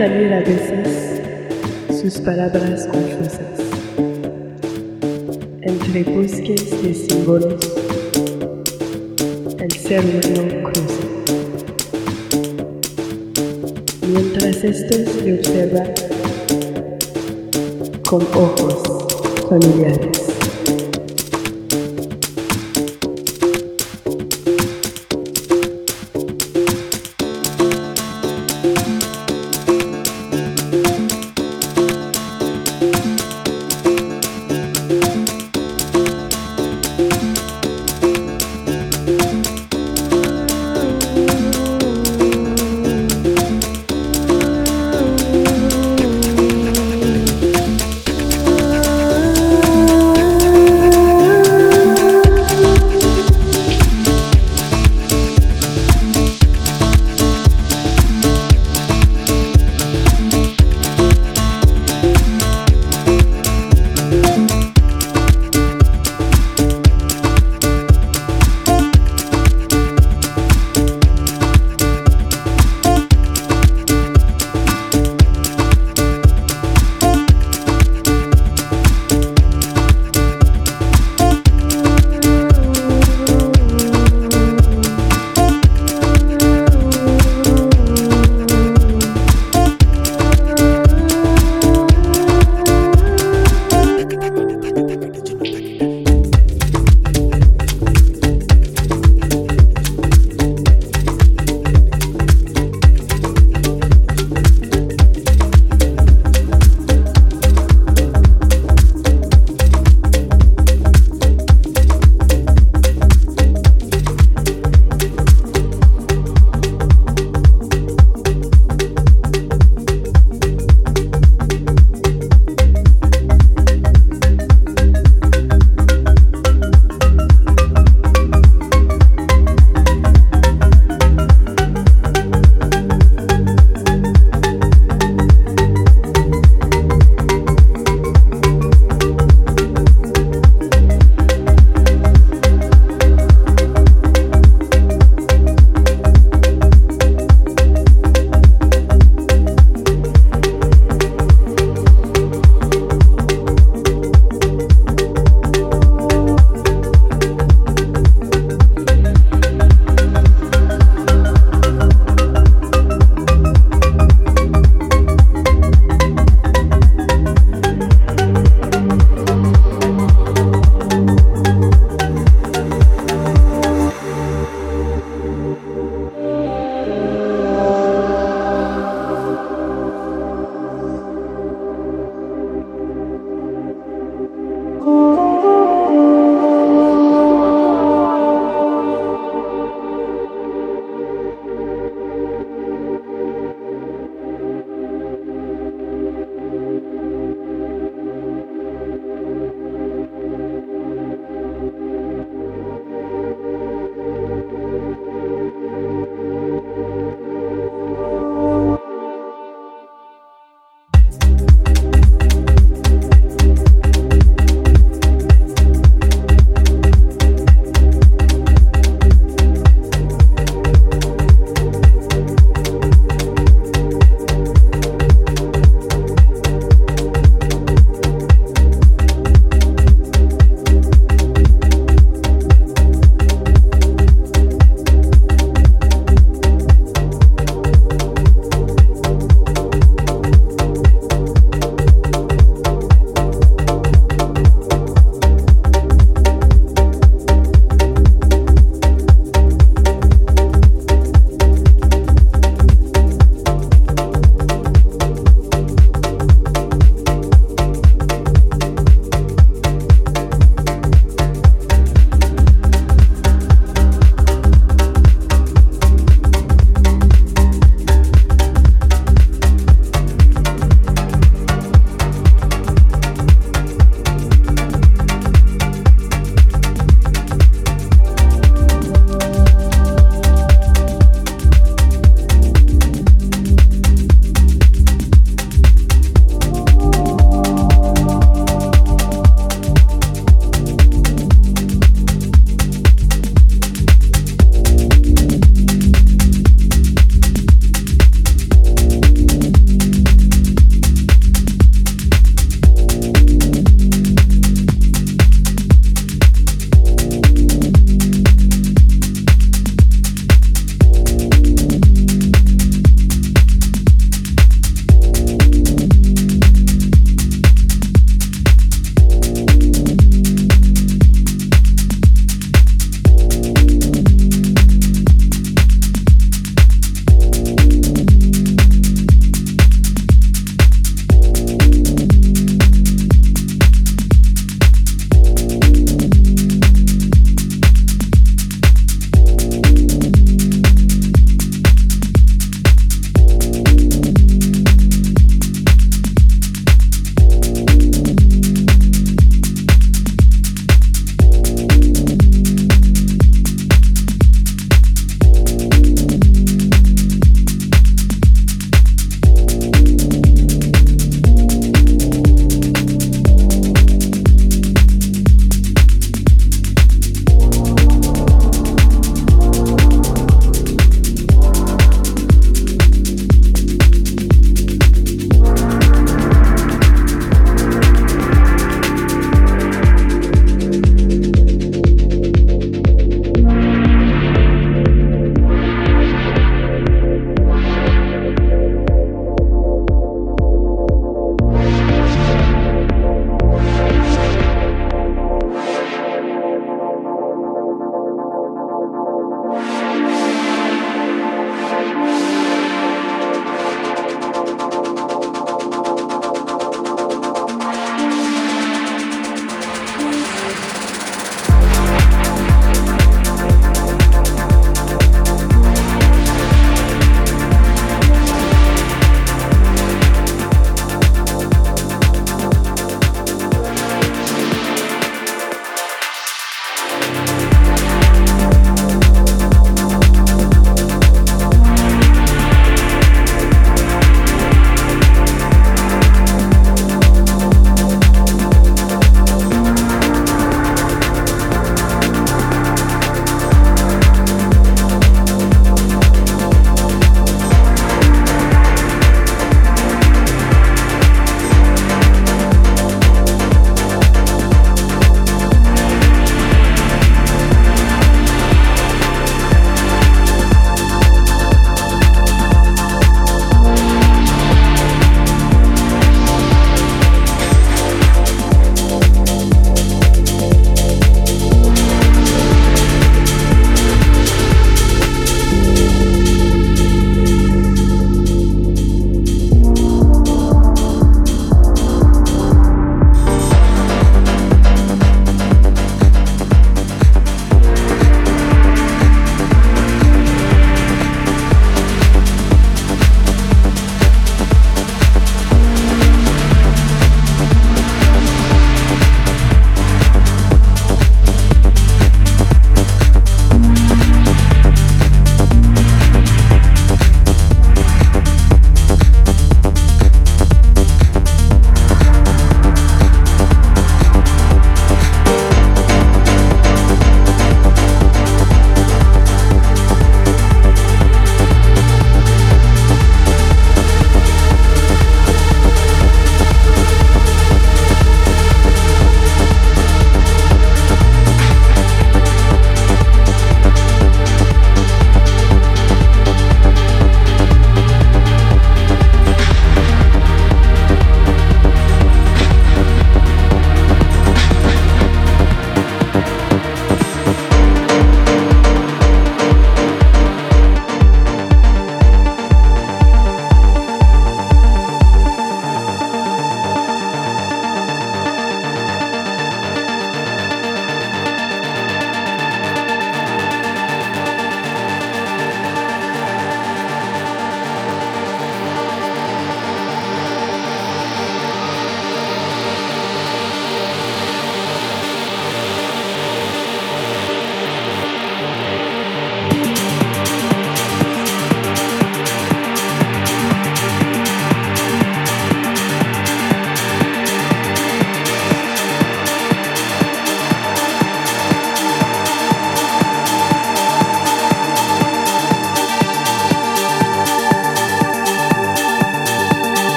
Dejan salir a veces sus palabras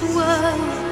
this world.